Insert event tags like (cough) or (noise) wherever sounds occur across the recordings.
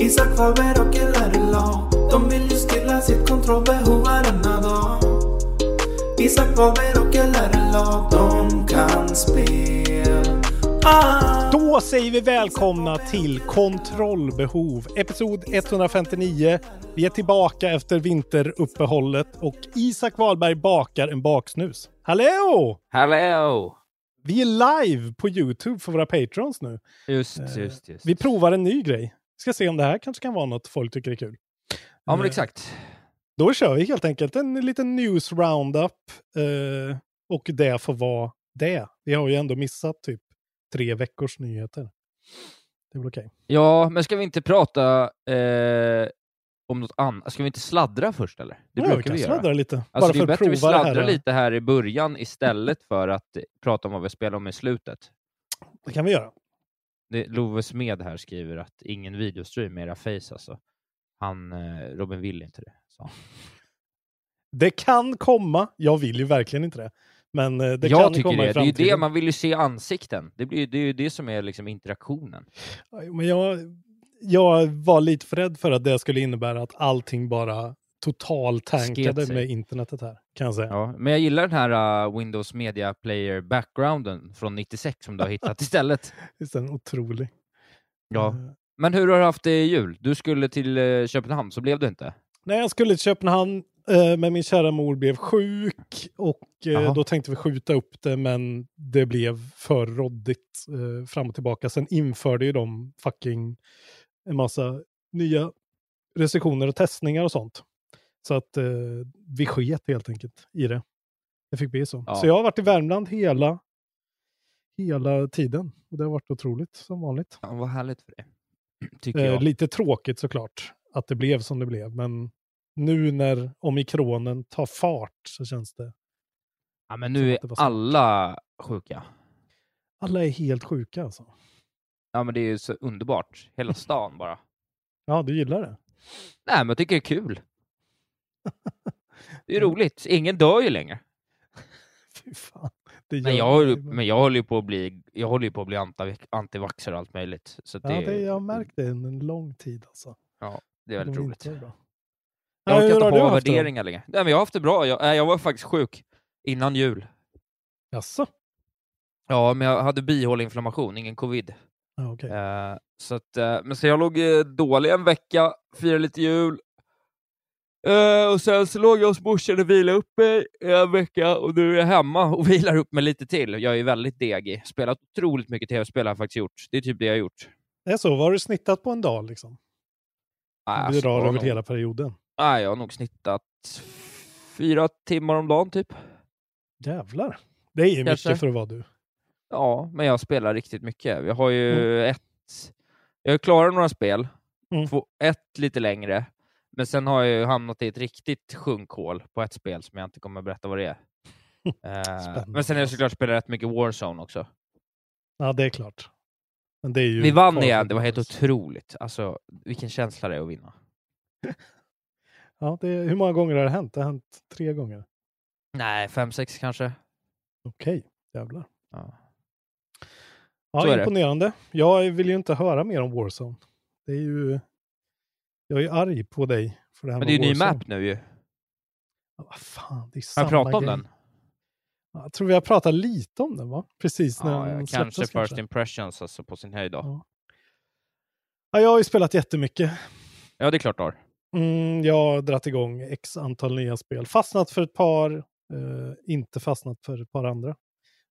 Isak Faber och LRLA De vill ju stilla sitt kontrollbehov varenda dag Isak Faber och LRLA De kan spel ah. Då säger vi välkomna till Kontrollbehov, episod 159. Vi är tillbaka efter vinteruppehållet och Isak Wahlberg bakar en baksnus. Hallå! Hallå! Vi är live på Youtube för våra patrons nu. Just, just, just. Vi provar en ny grej. Ska se om det här kanske kan vara något folk tycker är kul. Ja, men Eh, exakt. Då kör vi helt enkelt en liten news roundup. Eh, och det får vara det. Vi har ju ändå missat typ tre veckors nyheter. Det är väl okej. Ja, men ska vi inte prata eh, om något annat? Ska vi inte sladdra först eller? Det Ja, vi brukar kan vi göra. sladdra lite. Alltså, bara det för är att bättre att vi sladdrar lite här i början istället för att prata om vad vi spelar om i slutet. Det kan vi göra. Det, Love Smed här skriver att ingen videostream med era face alltså. Han, eh, Robin vill inte det. Så. Det kan komma. Jag vill ju verkligen inte det. Men eh, det jag kan tycker komma det. i Det är ju framtiden. det, man vill ju se ansikten. Det, blir, det är ju det som är liksom interaktionen. Men jag, jag var lite för rädd för att det skulle innebära att allting bara totaltankade med internetet här. Kan jag säga. Ja, men jag gillar den här uh, Windows Media Player backgrounden från 96 som du har hittat (laughs) istället. Visst är den otrolig. Ja. Men hur har du haft det i jul? Du skulle till eh, Köpenhamn, så blev du inte? Nej, jag skulle till Köpenhamn, eh, men min kära mor blev sjuk och eh, då tänkte vi skjuta upp det, men det blev för råddigt eh, fram och tillbaka. Sen införde ju de fucking en massa nya restriktioner och testningar och sånt. Så att eh, vi sket helt enkelt i det. Det fick bli så. Ja. Så jag har varit i Värmland hela, hela tiden. Och det har varit otroligt som vanligt. Ja, vad härligt för dig. (clears throat) Tycker Eh, jag. lite tråkigt såklart att det blev som det blev, men nu när omikronen tar fart så känns det... Ja, men nu är alla sjuka. Alla är helt sjuka alltså. Ja, men det är ju så underbart. Hela (laughs) stan bara. Ja, du gillar det? Nej, men jag tycker det är kul. Det är roligt. Ingen dör ju längre. (laughs) Fy fan. Det Men jag, men jag håller ju på att bli, jag håller ju på att bli anti- antivaxxer och allt möjligt. Så att Ja, det, det, jag har märkt det en, en lång tid alltså. Ja, det är väldigt De roligt. är. Jag Ja, orkar inte ha det värderingar längre. Nej, men jag har haft det bra. Jag, jag var faktiskt sjuk innan jul. Jaså? Ja, men jag hade bihåleinflammation, ingen covid. Ja, okej. Eh, så att, eh, men så jag låg eh, dålig en vecka, firade lite jul. Eh, och sen så låg jag hos morsan och vilade upp mig i en vecka och nu är jag hemma och (laughs) vilar upp mig lite till. Jag är väldigt degig. Spelat otroligt mycket tv-spel har jag faktiskt gjort. Det är typ det jag har gjort. Det är så, vad har du snittat på en dag liksom? Vi alltså, drar över nog- hela perioden. Nej, jag har nog snittat fyra timmar om dagen typ. Jävlar. Det är ju Kanske. mycket för att vara du. Ja, men jag spelar riktigt mycket. Jag har ju ett... Jag har klarat några spel. Mm. Två, ett lite längre. Men sen har jag ju hamnat i ett riktigt sjunkhål på ett spel som jag inte kommer att berätta vad det är. (laughs) Eh, men sen har jag såklart spelat rätt mycket Warzone också. Ja, det är klart. Men det är Vi vann igen, det var helt otroligt. Alltså, vilken känsla det är att vinna. (laughs) Ja, det är, hur många gånger har det hänt? Det har hänt tre gånger. Nej, fem, sex kanske. Okej, jävlar. Ja. Ja, det. imponerande. Jag vill ju inte höra mer om Warzone. Det är ju... Jag är arg på dig för det här Men det är ju ny map nu ju. Ja, Vad fan, det är Har samma jag pratat om den? Ja, Jag tror vi har pratat lite om den va? Precis när Ja, den släpptes kanske first impressions alltså på sin höjd då. Ja. Ja, jag har ju spelat jättemycket. Ja, det är klart du har. Mm, jag har dragit igång x antal nya spel. Fastnat för ett par, eh, inte fastnat för ett par andra.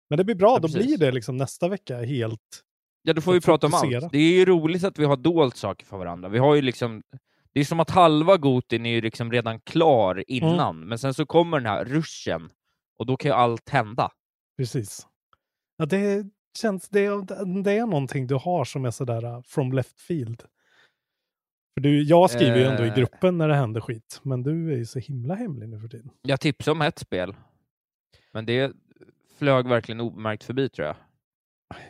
Men det blir bra, Ja, då precis. blir det liksom nästa vecka helt... Ja, då får vi prata om allt. Det är ju roligt att vi har dolt saker för varandra. Vi har ju liksom... Det är som att halva Gotin är ju liksom redan klar innan, Mm. men sen så kommer den här ruschen och då kan ju allt hända. Precis. Ja, det känns, det, är- det är någonting du har som är sådär uh, from left field. För du, jag skriver ju ändå i Eh. gruppen när det händer skit, men du är ju så himla hemlig nu för tiden. Jag tipsade om ett spel, men det flög verkligen obemärkt förbi tror jag.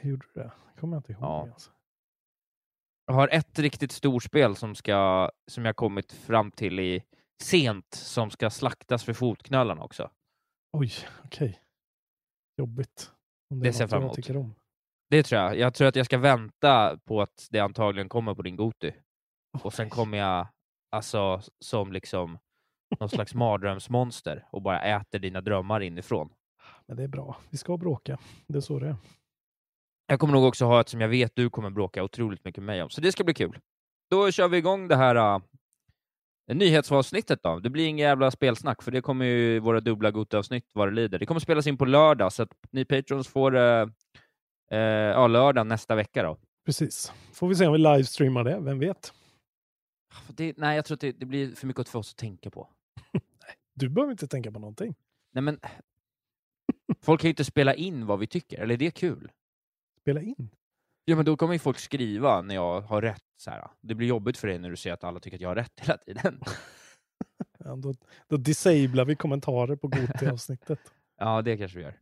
Gjorde du det? kommer jag inte ihåg. Ja. Alltså. Jag har ett riktigt storspel som, ska, som jag kommit fram till i sent, som ska slaktas för fotknölarna också. Oj, okej. Jobbigt. Om Det är ser jag fram jag emot. om. Det tror jag. Jag tror att jag ska vänta på att det antagligen kommer på din Goti. Och sen kommer jag alltså som liksom någon slags mardrömsmonster och bara äter dina drömmar inifrån. Men det är bra. Vi ska bråka. Det är så det är. Jag kommer nog också ha ett som jag vet du kommer bråka otroligt mycket med mig om, så det ska bli kul. Då kör vi igång det här uh, nyhetsavsnittet då. Det blir inga jävla spelsnack, för det kommer ju våra dubbla Goti-avsnitt vad det lider. Det kommer spelas in på lördag, så att ni patrons får uh, uh, ja, lördag nästa vecka då. Precis. Får vi se om vi livestreamar det. Vem vet? För Det, nej, jag tror att det, det blir för mycket för oss att tänka på. (laughs) Du behöver inte tänka på någonting. Nej, men folk kan ju inte spela in vad vi tycker, eller är det kul? Spela in. Ja, men då kommer ju folk skriva när jag har rätt. Så här. Det blir jobbigt för dig när du ser att alla tycker att jag har rätt hela tiden. (laughs) Ja, då, då disablar vi kommentarer på Goti-avsnittet. (laughs) ja, det kanske vi gör.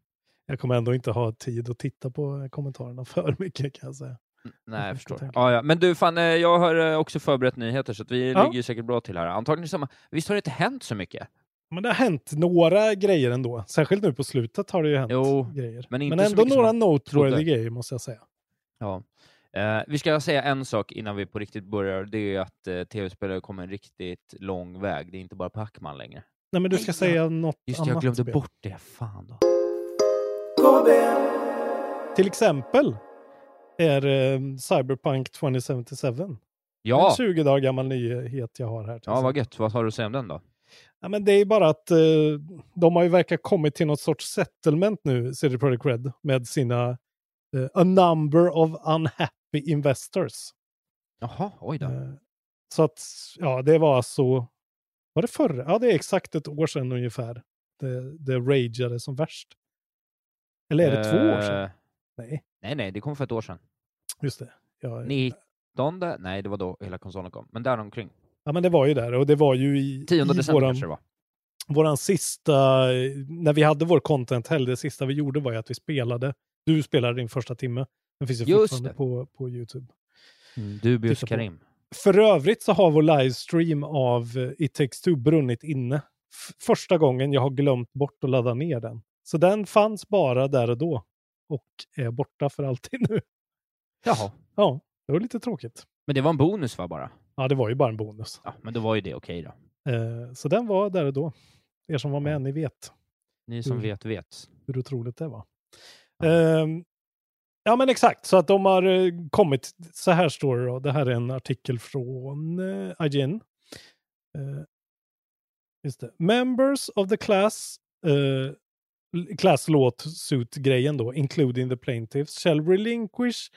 Jag kommer ändå inte ha tid att titta på kommentarerna (laughs) för mycket kan jag säga. Nej, jag Jag förstår. Ja, ja. Men du, fan, eh, jag har eh, också förberett nyheter, så vi Ja. ligger säkert bra till här. Antagligen samma. Visst har det inte hänt så mycket? Men det har hänt några grejer ändå. Särskilt nu på slutet har det ju hänt Jo, grejer. men Men ändå några noteworthy grejer måste jag säga. Ja. Eh, vi ska säga en sak innan vi på riktigt börjar. Det är att eh, tv-spelare kommer en riktigt lång väg. Det är inte bara Pac-Man längre. Nej men du ska Nej, säga något Just annat jag glömde spel. bort det. Fan då. KB. Till exempel är eh, Cyberpunk 2077. Ja, En 20 dagar gammal nyhet jag har här. ja vad gött. Vad har du att säga om den då? Ja, men det är bara att eh, de har ju verkar kommit till något sorts settlement nu, CD Projekt Red, med sina eh, a number of unhappy investors. Jaha, oj då. Eh, så att, ja, det var alltså, var det förra? Ja, det är exakt ett år sedan ungefär. Det, det rageade som värst. Eller är det två år sedan? Nej, Nej, nej, det kom för ett år sedan. just det. Ja, 19? Nej, det var då hela konsolen kom. Men där omkring. Ja, men det var ju där och det var ju i, 10 i december våran, kanske det var. våran sista, när vi hade vår content-helg, det sista vi gjorde var ju att vi spelade, du spelade din första timme, den finns ju Just fortfarande det. på, på YouTube. Titta på. Karim. För övrigt så har vår livestream av eh, It takes two brunnit inne. F- första gången jag har glömt bort att ladda ner den. Så den fanns bara där och då och är borta för alltid nu. Jaha. Ja, det var lite tråkigt. Men det var en bonus va bara? Ja, det var ju bara en bonus. Ja, men då var ju det okej då. Eh, så den var där och då. Er som var med, ni vet Ni som Mm. vet vet. hur otroligt det var. Ja. Ehm, ja, men exakt. Så att de har eh, kommit. Så här står det då. Det här är en artikel från uh, IGN. Eh, just det. Members of the class class lawsuit-grejen då, including the plaintiffs, shall relinquish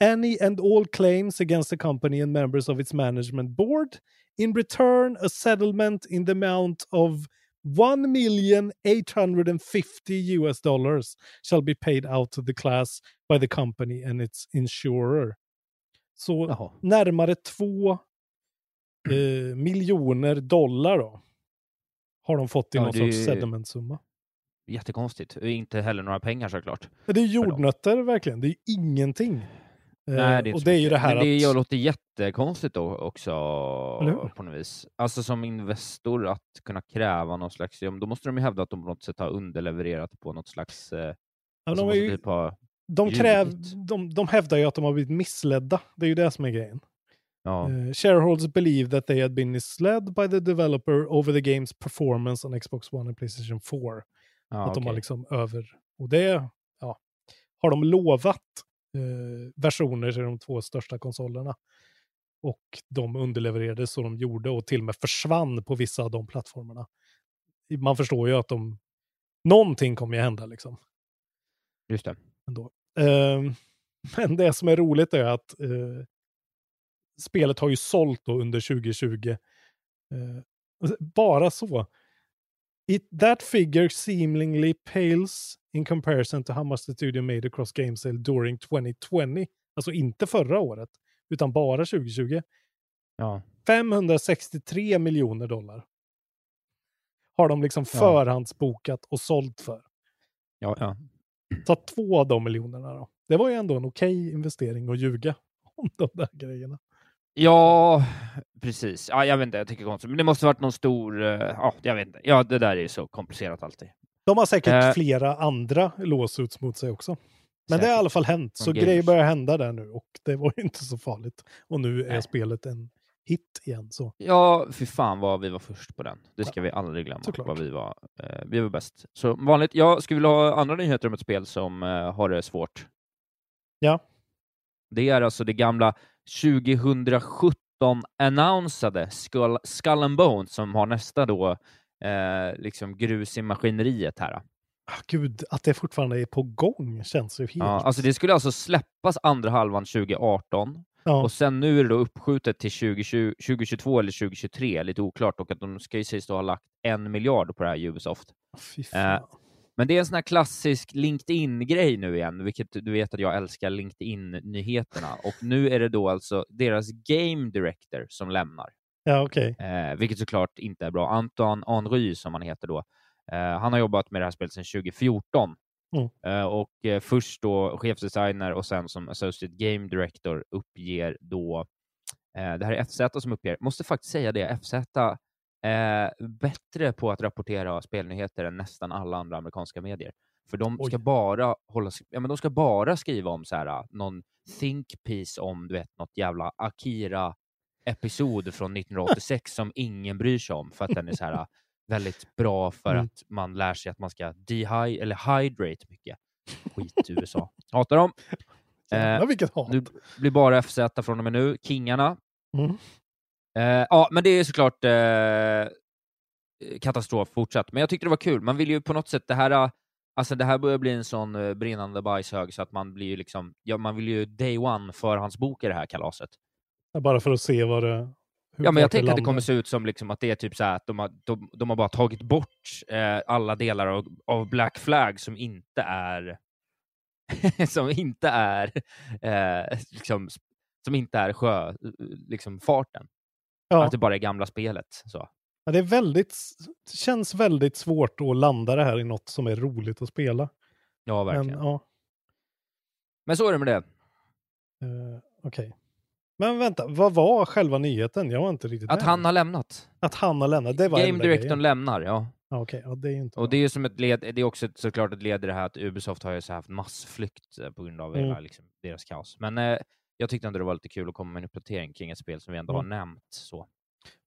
any and all claims against the company and members of its management board. In return, a settlement in the amount of 1 million 850 US dollars shall be paid out to the class by the company and its insurer. Så Jaha. närmare 2 eh, miljoner dollar då. Har de fått i Ja, någon sorts är- settlementsumma. Jättekonstigt. Inte heller några pengar såklart. Det är jordnötter verkligen. Det är ingenting. Nej, Eh, det är inte och det är ju det här Men det att... låter jättekonstigt då också på något vis. Alltså som Investor att kunna kräva någon slags, då måste de ju hävda att de på något sätt har underlevererat på något slags, eh, Ja, alltså de, ju, typ ha de, kräv, de, de hävdar ju att de har blivit missledda. Det är ju det som är grejen. Ja. Eh, shareholders believe that they had been misled by the developer over the game's performance on Xbox One and Playstation 4. ja, att de har liksom över... Och det ja, har de lovat versioner till de två största konsolerna. Och de underlevererade så de gjorde och till och med försvann på vissa av de plattformarna. Man förstår ju att de... Någonting kommer ju hända liksom. Just det. Ändå. Eh, (laughs) men det som är roligt är att eh, spelet har ju sålt då under 2020. Eh, bara så. It, that figure seemingly pales in comparison to how much the studio made across game sale during 2020. Alltså inte förra året, utan bara 2020. Ja. 563 miljoner dollar. Har de liksom Ja. förhandsbokat och sålt för. Ja, ja. Ta två av de miljonerna då. Det var ju ändå en okej investering att ljuga om de där grejerna. Ja, precis. Ja, jag vet inte, jag tycker konstigt. Men det måste varit någon stor... eh, Ja, jag vet inte. Ja, det där är ju så komplicerat alltid. De har säkert Eh. flera andra lawsuits mot sig också. Men det har i Säkert. alla fall hänt, så grejer börjar hända där nu och det var ju inte så farligt. Och nu är Nej. spelet en hit igen. Så. Ja, fy fan vad vi var först på den. Det ska vi aldrig glömma. såklart. Vad vi var. Eh, vi var bäst. Så vanligt. Jag skulle vilja ha andra nyheter om ett spel som eh, har det svårt. Ja. Det är alltså det gamla 2017 annonsade Skull, Skull and Bones som har nästa då eh, liksom grus i maskineriet här. Ah, Gud, att det fortfarande är på gång känns ju helt... Ja, alltså det skulle alltså släppas andra halvan 2018 Ja. och sen nu är det då uppskjutet till 2020, 2022 eller 2023, lite oklart, och att de ska ju sägs då ha lagt en miljard på det här Ubisoft. Fan. Eh, men det är en sån här klassisk LinkedIn-grej nu igen, vilket du vet att jag älskar LinkedIn-nyheterna. Och nu är det då alltså deras Game Director som lämnar, Ja, okej. eh, vilket såklart inte är bra. Anton Henry, som han heter då, eh, han har jobbat med det här spelet sedan 2014. Mm. Eh, och eh, först då chefsdesigner och sen som Associate Game Director uppger då, eh, det här är FZ som uppger, måste faktiskt säga det, FZ är bättre på att rapportera spelnyheter än nästan alla andra amerikanska medier. För de ska Oj. bara hålla, ja, men de ska bara skriva om så här, någon think piece om du vet, något jävla Akira-episod från 1986 som ingen bryr sig om för att den är så här väldigt bra för Mm. att man lär sig att man ska dehy eller hydrate mycket. Skit USA. Hatar dem. (laughs) Jävlar Eh, vilket hat. Nu blir bara FZ från och med nu. Kingarna. Mm. Eh, ja, men det är såklart eh, katastrof fortsatt. Men jag tyckte det var kul. Man vill ju på något sätt, det här, eh, alltså det här börjar bli en sån brinnande bajshög så att man blir ju liksom, ja, man vill ju day one förhandsboka det här kalaset. Bara för att se vad det... Ja, men jag tänker att det kommer se ut som liksom att det är typ så här att de har, de, de har bara tagit bort eh, alla delar av, av Black Flag som inte är (laughs) som inte är eh, liksom, som inte är sjö, liksom farten. Ja. Att det bara är gamla spelet. Så. Ja, det är väldigt, känns väldigt svårt att landa det här i något som är roligt att spela. Ja, Men, verkligen. Men, ja, så är det med det. eh, okej. Men vänta, vad var själva nyheten? Jag var inte riktigt Att med. han har lämnat. Att han har lämnat, det var Game Directorn lämnar, ja. Okej, ja, det är ju inte Och det är ju som ett led, det är också ett- såklart ett led i det här att Ubisoft har ju så haft massflykt eh, på grund av Mm. hela liksom, deras kaos. Men eh, jag tyckte ändå det var lite kul att komma med en uppdatering kring ett spel som vi ändå Mm. har nämnt. Så.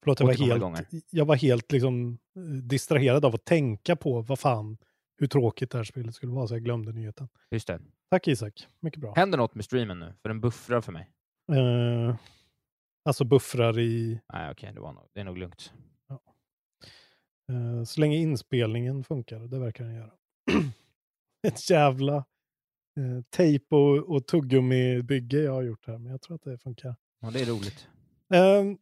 Förlåt, jag var helt, gånger. jag var helt liksom eh, distraherad av att tänka på vad fan, hur tråkigt det här spelet skulle vara, så jag glömde nyheten. Just det. Tack Isak, mycket bra. Händer något med streamen nu? För den buffrar för mig. Eh, alltså buffrar i, Nej, okej, det, var nog, det är nog lugnt. eh, så länge inspelningen funkar, det verkar den göra. (clears throat) Ett jävla eh, tejp och, och tuggummi-bygge jag har gjort här, men jag tror att det funkar. Ja, det är roligt. Ehm,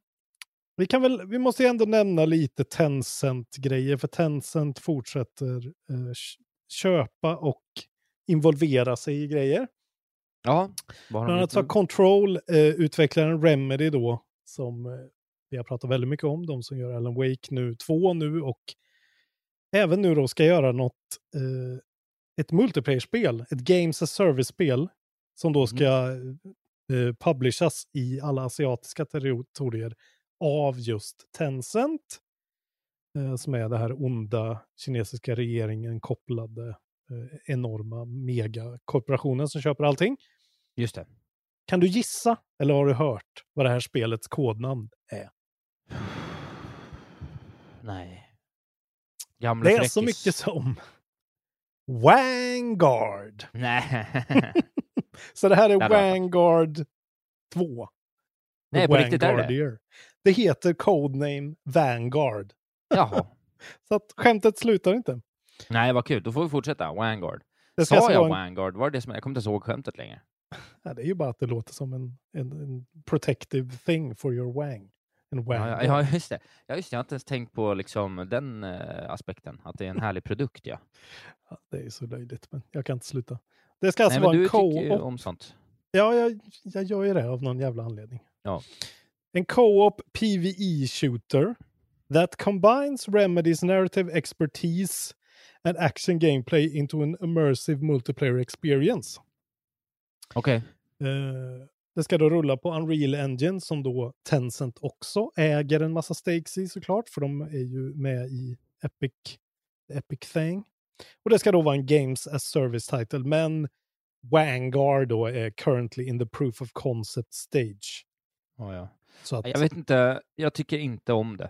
vi, kan väl, vi måste ju ändå nämna lite Tencent-grejer, för Tencent fortsätter eh, köpa och involvera sig i grejer. Ja, Bland annat så har? Control, eh, utvecklaren Remedy då, som eh, vi har pratat väldigt mycket om, de som gör Alan Wake nu, två nu och även nu då ska göra något, eh, ett multiplayer-spel, ett Games as Service-spel som då ska eh, publishas i alla asiatiska territorier av just Tencent. Eh, som är det här onda kinesiska regeringen kopplade eh, enorma megakorporationen som köper allting. Just det. Kan du gissa, eller har du hört, vad det här spelets kodnamn är? (sighs) Nej. Gamla Det är så fräckis. mycket som Vanguard. (laughs) Nej. (laughs) Så det här är Vanguard 2. Nej, på riktigt är det? Det heter Codename Vanguard. Jaha. (laughs) Så att skämtet slutar inte. Nej, vad kul. Då får vi fortsätta. Vanguard. Det Sa alltså jag en- Vanguard? Var det det som... Jag kommer inte ihåg skämtet längre. Ja, det är ju bara att det låter som en, en, en protective thing for your wang. En Ja, ja, just det. Ja, just det. Jag har inte ens tänkt på liksom, den eh, aspekten. Att det är en härlig produkt, ja. Ja, det är så löjligt, men jag kan inte sluta. Det ska alltså Nej, vara en co-op. om sånt. Ja, jag, jag gör ju det av någon jävla anledning. Ja. En co-op PvE shooter that combines Remedys narrative expertise and action gameplay into an immersive multiplayer experience. Okej. Eh, det ska då rulla på Unreal Engine som då Tencent också äger en massa stakes i såklart, för de är ju med i Epic, Epic Thing. Och det ska då vara en Games as Service title, men Vanguard då är currently in the proof of concept stage. Ja, ja. Så att, Jag vet inte. Jag tycker inte om det.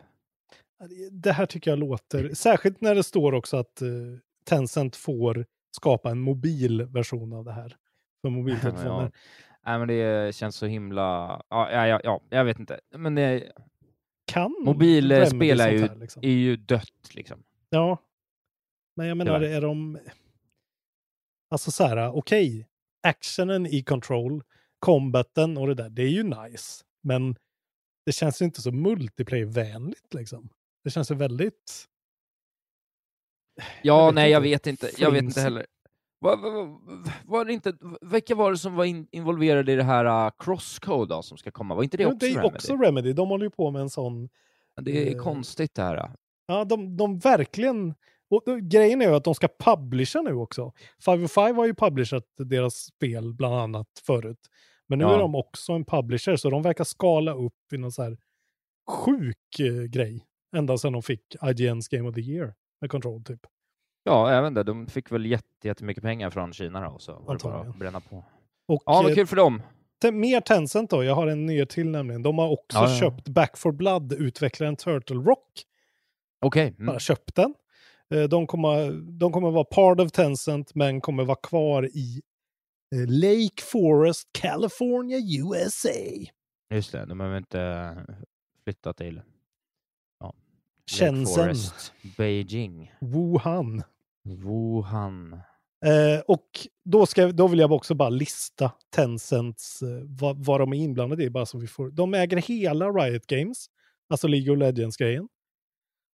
Det här tycker jag låter, särskilt när det står också att eh, Tencent får skapa en mobil version av det här. För (laughs) mobiltelefoner. Ja. Nej, men det känns så himla... Ja, ja, ja, ja jag vet inte. Men det... Kan Mobilspel Remedy är ju, här, liksom? är ju dött, liksom. Ja. Men jag menar, Tyvärr. är de... Alltså så här, okej. Actionen i Control, combaten och det där, det är ju nice. Men det känns ju inte så multiplayer-vänligt liksom. Det känns ju väldigt... Ja, vet nej, jag inte. vet inte. Jag vet inte heller. Var, var, var inte, vilka var det som var in, involverade i det här uh, Crosscode då, som ska komma? Var inte det Ja, också det är Remedy? också Remedy. De håller ju på med en sån... Det är eh, konstigt det här. uh. Ja, de, de verkligen... Och då- grejen är ju att de ska publisha nu också. 505 har ju publishat deras spel bland annat förut. Men nu Ja. är de också en publisher, så de verkar skala upp i någon så här sjuk eh, grej. Ända sedan de fick IGN's Game of the Year med Control typ. Ja, även det. De fick väl jätte, jättemycket pengar från Kina då, så var det bara att bränna på. Och Ja, men eh, kul för dem. mer Tencent då, jag har en ny till nämligen. De har också Ja, ja. köpt Back for Blood, utvecklaren Turtle Rock. Okej. Mm. bara köpt den. Eh, De kommer, de kommer vara part of Tencent men kommer vara kvar i eh, Lake Forest, California, USA. Just det, de behöver inte flytta till ja, Shenzhen, Forest, Beijing, Wuhan. Wuhan. Eh, och då, ska, då vill jag också bara lista Tencents, eh, vad, vad de är inblandade i. Bara så vi får, de äger hela Riot Games, alltså League of Legends-grejen.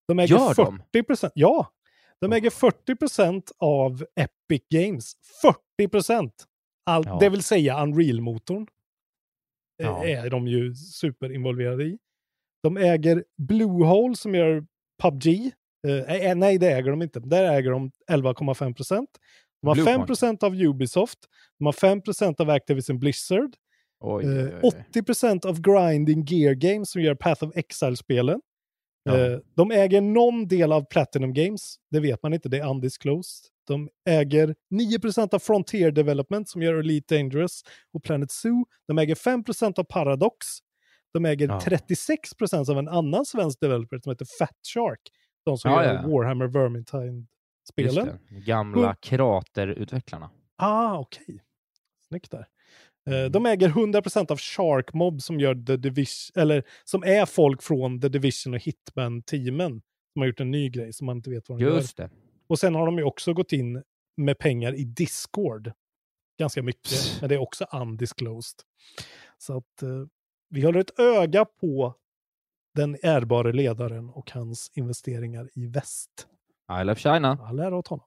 De äger Gör de? 40 procent. Ja, de äger 40 procent av Epic Games. 40 procent! Ja. Det vill säga Unreal-motorn. eh, Ja. Är de ju superinvolverade i. De äger Bluehole som gör PubG. Eh, eh, nej, det äger de inte. Där äger de 11,5 procent. De har Bluepoint. 5 procent av Ubisoft. De har 5 procent av Activision Blizzard. Oj, Eh, oj, oj. 80 procent av Grinding Gear Games som gör Path of Exile-spelen. Ja. Eh, de äger någon del av Platinum Games. Det vet man inte, det är undisclosed. De äger 9 procent av Frontier Development som gör Elite Dangerous och Planet Zoo. De äger 5 procent av Paradox. De äger Ja. 36 procent av en annan svensk developer som heter Fat Shark. De som Ja, gör ja. Warhammer Vermintide-spelen. Gamla kraterutvecklarna. Ah, okej. Snyggt där. Eh, Mm. De äger 100% av Shark Mob som gör The Division, eller som är folk från The Division och Hitman-teamen. Som har gjort en ny grej som man inte vet vad de gör. Just det. Och sen har de ju också gått in med pengar i Discord. Ganska mycket, men det är också undisclosed. Så att eh, vi håller ett öga på den ärbare ledaren och hans investeringar i väst. I love China. All ära åt honom.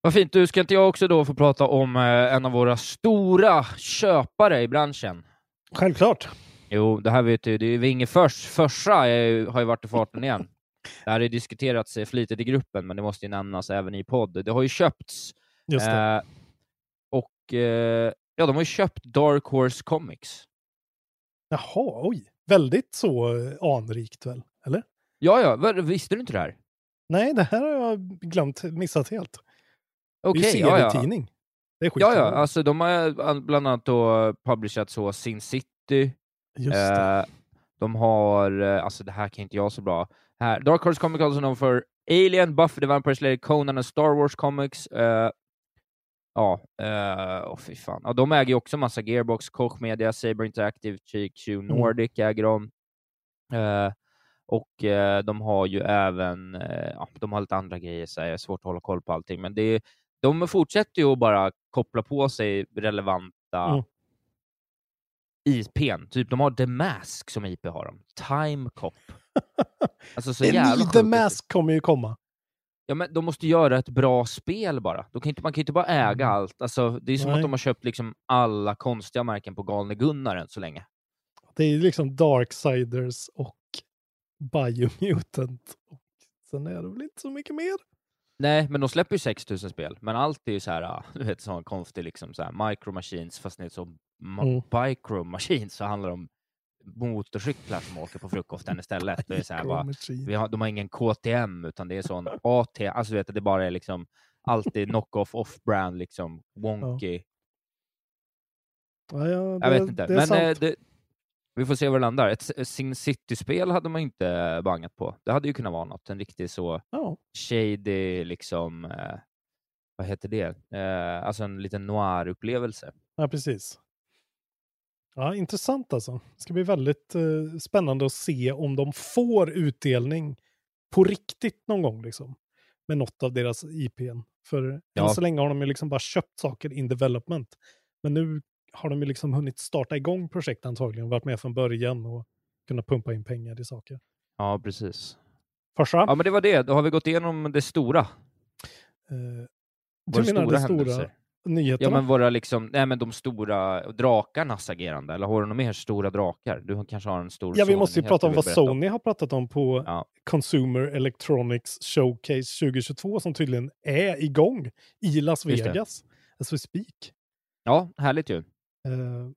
Vad fint. Du, ska inte jag också då få prata om eh, en av våra stora köpare i branschen? Självklart. Jo, det här vet du, det är Wingefors. Ju- har ju varit i farten igen. Det här har diskuterats eh, flitigt i gruppen, men det måste ju nämnas även i podd. Det har ju köpts. Just. Eh, och eh, ja, de har ju köpt Dark Horse Comics. Jaha, oj. Väldigt så eh, anrikt väl? Eller? Ja, ja, visste du inte det här? Nej, det här har jag glömt, missat helt. Okej, det är ju ja, ja. serietidning. Det är Ja, skitbra. ja, alltså de har bland annat då publicerat så Sin City. Just det. Eh, de har, eh, alltså det här kan inte jag så bra. Här, Dark Horse Comics also known for Alien, Buffy the Vampire Slayer, Conan och Star Wars Comics. Eh, ja, eh, åh fy fan. Ja, de äger ju också massa Gearbox, Koch Media, Saber Interactive, GQ Mm. Nordic äger de. Eh, och eh, de har ju även, ja, de har lite andra grejer, så här, är svårt att hålla koll på allting, men det är, de fortsätter ju att bara koppla på sig relevanta Mm. IPn. Typ de har The Mask som IP har de. Time Cop. (laughs) Alltså så En jävla ny. The Mask kommer ju komma. Ja, men de måste göra ett bra spel bara. De kan inte, man kan ju inte bara äga allt. Alltså, det är som Nej. att de har köpt liksom alla konstiga märken på galne Gunnar än så länge. Det är liksom Darksiders och Biomutant. Och sen är det väl inte så mycket mer. Nej, men de släpper ju 6000 spel, men allt är ju så här, ah, (laughs) du vet, sån konstig liksom så här micro machines, fast det är så Mm. micro machines så handlar det om motorcyklar som åker på frukosten istället. Det är så här, (laughs) bara, vi har, de har ingen KTM, utan det är sån AT, alltså du vet, det bara är liksom alltid knock-off, off-brand, liksom wonky. Ja, ja, Jag det, vet inte, men eh, det, vi får se var det landar. Ett Sin City-spel hade man inte bangat på. Det hade ju kunnat vara något, en riktig så ja. shady, liksom, eh, vad heter det? Eh, alltså en liten noir-upplevelse. ja, precis. Ja, intressant alltså. Det ska bli väldigt eh, spännande att se om de får utdelning på riktigt någon gång liksom. Med något av deras IPn. För Ja. än så länge har de ju liksom bara köpt saker in development. Men nu har de ju liksom hunnit starta igång projekt antagligen. Varit med från början och kunna pumpa in pengar i saker. Ja, precis. Farsa? Ja, men det var det. Då har vi gått igenom det stora. Eh, du menar stora de stora händelser. Nyheterna? Ja, men våra liksom, nej men de stora drakarnas agerande, eller har du några mer stora drakar? Du kanske har en stor Ja, vi måste ju prata om vad berätta om. Sony har pratat om på Ja. Consumer Electronics Showcase 2022 som tydligen är igång i Las. Vegas. As we speak. Ja, härligt ju. Eh,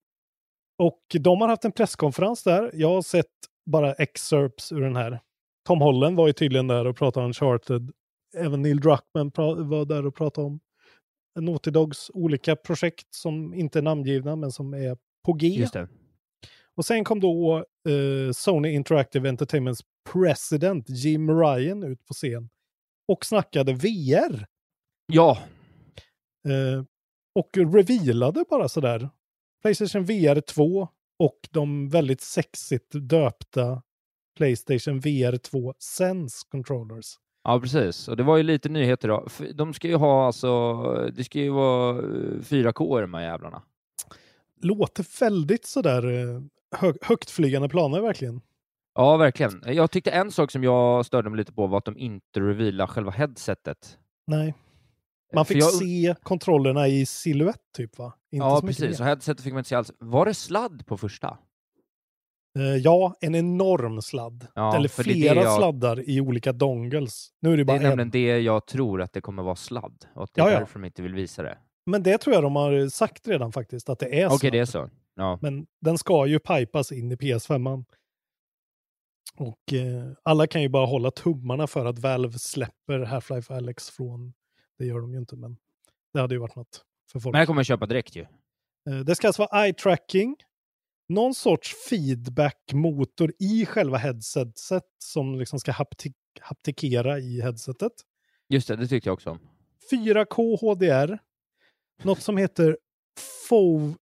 och de har haft en presskonferens där. Jag har sett bara excerpts ur den här. Tom Holland var ju tydligen där och pratade om Uncharted. Även Neil Druckmann var där och pratade om Naughty Dogs olika projekt som inte är namngivna men som är på G. Och sen kom då eh, Sony Interactive Entertainments president Jim Ryan ut på scen och snackade VR. Ja, Eh, och revealade bara sådär Playstation VR 2 och de väldigt sexigt döpta Playstation VR 2 Sense Controllers. Ja, precis. Och det var ju lite nyheter då. De ska ju ha alltså, det ska ju vara eh, 4K i de här jävlarna. Låter väldigt sådär eh, hö högtflygande planer verkligen. Ja, verkligen. Jag tyckte en sak som jag störde mig lite på var att de inte revealade själva headsetet. Nej. Man För fick jag- se kontrollerna i silhuett typ va? Inte ja, precis. Och headsetet fick man inte se alls. Var det sladd på första? Eh, ja, en enorm sladd. Ja, Eller det är det flera jag- sladdar i olika dongles. Nu är det Det bara är nämligen en. det jag tror att det kommer vara sladd. Och det är Ja, ja. därför de inte vill visa det. Men det tror jag de har sagt redan faktiskt, att det är Okej, sladd. det är så. Ja. Men den ska ju pipas in i PS5. Och eh, alla kan ju bara hålla tummarna för att Valve släpper Half-Life Alex från... Det gör de ju inte, men det hade ju varit något för folk. Men jag kommer köpa direkt ju. Eh, Det ska alltså vara eye-tracking, någon sorts feedback-motor i själva headsetet som liksom ska hapti- haptikera i headsetet. Just det, det tyckte jag också om. 4K HDR, något som heter FOV,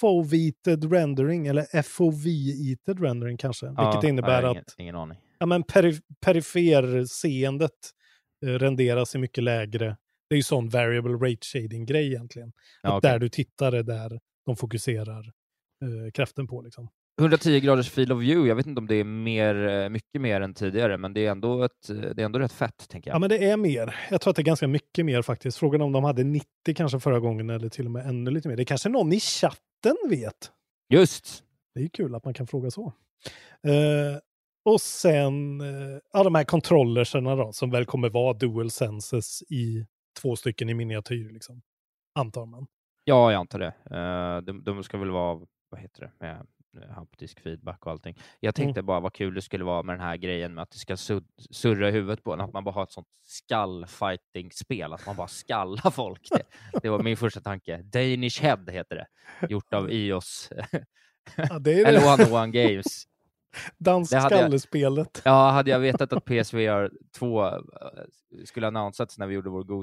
FOV-eated rendering, eller FOV-eated rendering kanske, vilket Ja, innebär jag har att ingen, ingen aning. ja, men perif periferseendet eh, renderas i mycket lägre. Det är ju sån variable rate shading-grej egentligen. Ja, att okej. där du tittar är där de fokuserar eh, kraften på. Liksom. 110 graders field of view, jag vet inte om det är mer, eh, mycket mer än tidigare, men det är ändå, ett, det är ändå rätt fett, tänker jag. Ja, men det är mer. Jag tror att det är ganska mycket mer faktiskt. Frågan om de hade 90 kanske förra gången eller till och med ännu lite mer. Det kanske någon i chatten vet. Just! Det är ju kul att man kan fråga så. Eh, och sen, eh, ja, de här kontrollerserna då, som väl kommer vara dual senses i två stycken i miniatyr, liksom. Antar man. Ja, jag antar det. Eh, de, de ska väl vara, vad heter det, med eh, haptisk feedback och allting. Jag tänkte bara vad kul det skulle vara med den här grejen med att det ska sur- surra i huvudet på en, att man bara har ett sånt skall-fighting-spel, att man bara skallar folk. Det, (laughs) det var min första tanke. Danish Head heter det, gjort av IOS, Ja, det är (laughs) eller One One Games. dansk det hade jag- skallespelet. Ja, hade jag vetat att PSVR 2 eh, skulle annonsats när vi gjorde vår god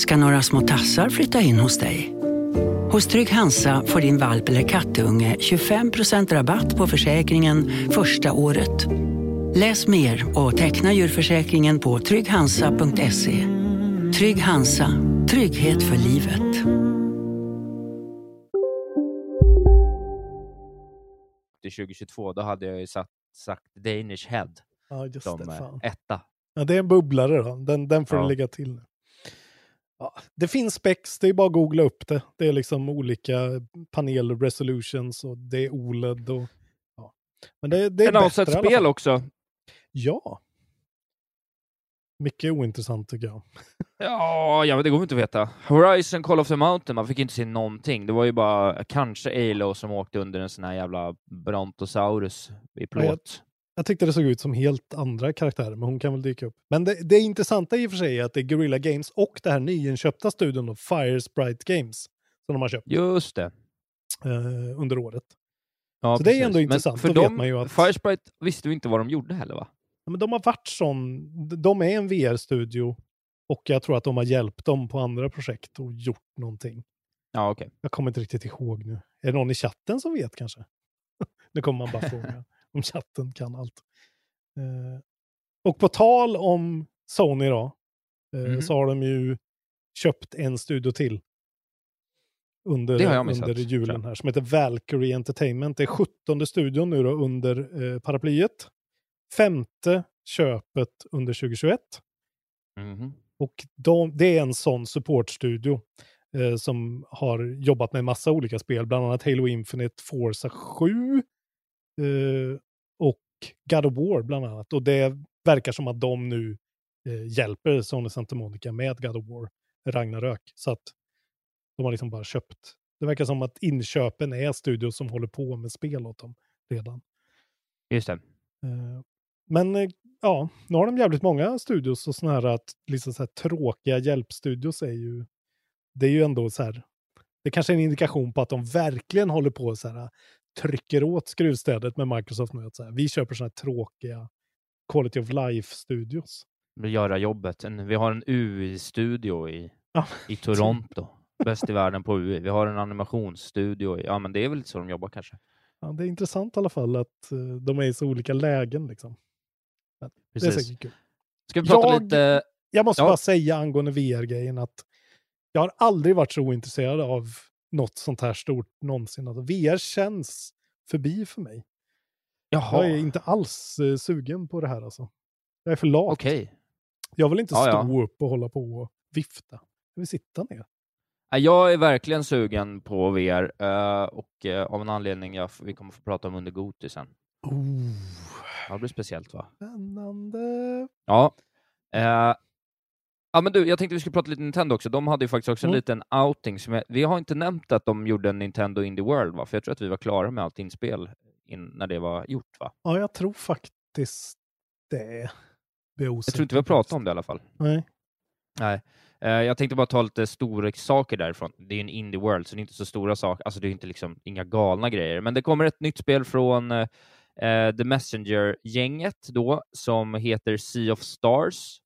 ska några små tassar flytta in hos dig. Hos Trygg Hansa får din valp eller kattunge 25% rabatt på försäkringen första året. Läs mer och teckna djurförsäkringen på trygghansa.se. Trygg Hansa, trygghet för livet. till 2022, då hade jag ju satt, sagt Danish Head Ja, just som det. eh, Fan. etta. Ja, det är en bubblare då. Den, den får Ja. du lägga till. Ja, det finns specs, det är bara att googla upp det. Det är liksom olika panel resolutions och det är OLED och... Ja. Men det, det är En avsett bättre alla spel också. Ja. Mycket ointressant tycker jag. (laughs) Ja, ja, men det går inte att veta. Horizon Call of the Mountain, man fick inte se någonting. Det var ju bara kanske Alo som åkte under en sån här jävla Brontosaurus i plåt. Jag tyckte det såg ut som helt andra karaktärer, men hon kan väl dyka upp. Men det, det intressanta i och för sig är att det är Guerrilla Games och det här nyinköpta studion då, Fire Sprite Games, som de har köpt Just det. eh, under året. Ja, Så det är precis. ändå Men intressant, För dem, vet att- Firesprite visste vi inte vad de gjorde heller va? Ja, men de har varit sån, de är en VR-studio och jag tror att de har hjälpt dem på andra projekt och gjort någonting. Ja, okej. Jag kommer inte riktigt ihåg nu. Är det någon i chatten som vet kanske? (laughs) nu kommer man bara fråga (laughs) om chatten kan allt. Eh, och på tal om Sony då, eh, Mhm. så har de ju köpt en studio till. Under, missat, under julen här, som heter Valkyrie Entertainment. Det är 17 studion nu då under eh, paraplyet. Femte köpet under 2021. Mhm. Och de, det är en sån supportstudio eh, som har jobbat med massa olika spel, bland annat Halo Infinite, Forza 7 eh, och God of War bland annat. Och det verkar som att de nu eh, hjälper Sony Santa Monica med God of War, Ragnarök. Så att de har liksom bara köpt. Det verkar som att inköpen är studios som håller på med spel åt dem redan. Just det. Eh, Men eh, ja, nu har de jävligt många studios och såna här, att, liksom så här tråkiga hjälpstudios är ju, det är ju ändå så här, det kanske är en indikation på att de verkligen håller på så här, trycker åt skruvstädet med Microsoft nu. Att så här, vi köper såna här tråkiga quality of life-studios. Göra jobbet. Vi har en UI-studio i, Ja, i (laughs) Toronto. Bäst i världen på UI. Vi har en animationsstudio. i- Ja, men det är väl lite så de jobbar kanske. Ja, det är intressant i alla fall att eh, de är i så olika lägen. Liksom. Men Det är säkert kul. Ska vi prata Jag- lite... Jag måste Ja. bara säga angående VR-grejen att jag har aldrig varit så ointresserad av något sånt här stort någonsin. Alltså, VR känns förbi för mig. Jaha, Jag är inte alls eh, sugen på det här alltså. Jag är för lat. okej. Jag vill inte stå ja. upp och hålla på och vifta. Jag vill sitta ner. Ja, Jag är verkligen sugen på VR eh, och eh, av en anledning jag, vi kommer få prata om under Goti sen. Oh, Ja, det blir speciellt va? spännande. Ja. Ja, men du, jag tänkte vi skulle prata lite Nintendo också. De hade ju faktiskt också en Mm. liten outing. Som jag, vi har inte nämnt att de gjorde en Nintendo Indie World, va? För jag tror att vi var klara med allt inspel in, när det var gjort, va? Ja, jag tror faktiskt det. Jag tror inte vi har pratat om det i alla fall. Nej. Nej. Eh, jag tänkte bara ta lite stora saker därifrån. Det är ju en Indie World, så det är inte så stora saker. Alltså det är inte liksom inga galna grejer. Men det kommer ett nytt spel från eh, The Messenger-gänget då, som heter Sea of Stars.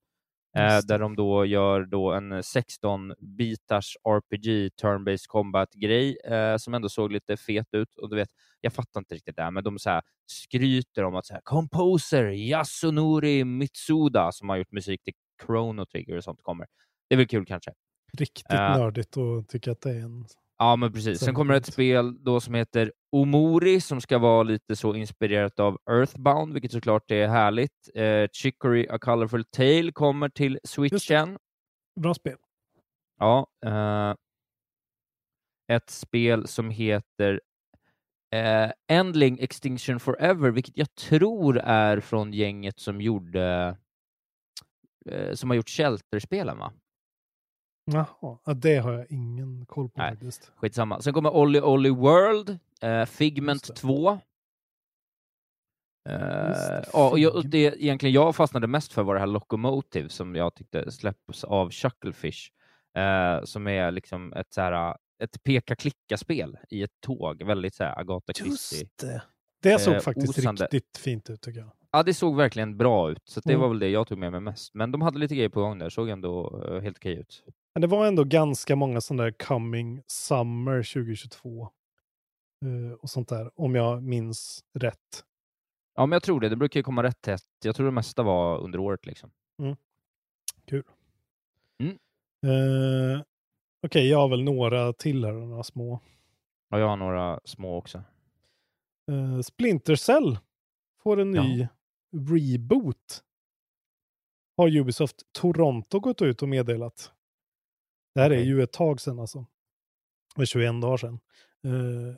Eh, där de då gör då en 16-bitars RPG turn-based combat-grej eh, som ändå såg lite fet ut. Och du vet, jag fattar inte riktigt det, här, men de så här, skryter om att så här, composer Yasunori Mitsuda som har gjort musik till Chrono Trigger och sånt kommer. Det är väl kul kanske. riktigt Ja. nördigt och tycker att det är en... Ja, men precis. Sen kommer ett spel då som heter Omori som ska vara lite så inspirerat av Earthbound, vilket såklart är härligt. Eh, Chicory A Colorful Tale kommer till Switchen. Bra spel. Ja. Eh, ett spel som heter eh, Endling Extinction Forever, vilket jag tror är från gänget som gjorde eh, som har gjort Shelter-spelen, va? Jaha, ja, det har jag ingen koll på Nej. faktiskt. Skitsamma. Sen kommer Olly Olly World, eh, Figment 2. Eh, det, ja, och jag, det egentligen jag fastnade mest för var det här Locomotive som jag tyckte släpps av Chucklefish. Eh, som är liksom ett, så här, ett peka-klicka-spel i ett tåg. Väldigt så här Agatha Christie. Just det. Det såg Eh, faktiskt osande. riktigt fint ut tycker jag. Ja, det såg verkligen bra ut. Så det Mm. var väl det jag tog med mig mest. Men de hade lite grejer på gång där. Såg ändå eh, helt okej ut. Men det var ändå ganska många sådana där coming summer 2022. eh, och sånt där, om jag minns rätt. Ja, men jag tror det. Det brukar ju komma rätt tätt. Jag tror det mesta var under året liksom. Kul. Mm. Eh, Okej, jag har väl några till här, några små. Ja, jag har några små också. Eh, Splinter Cell får en ny reboot. Har Ubisoft Toronto gått ut och meddelat. Det här är ju ett tag sedan alltså. Det var 21 dagar sedan. Eh,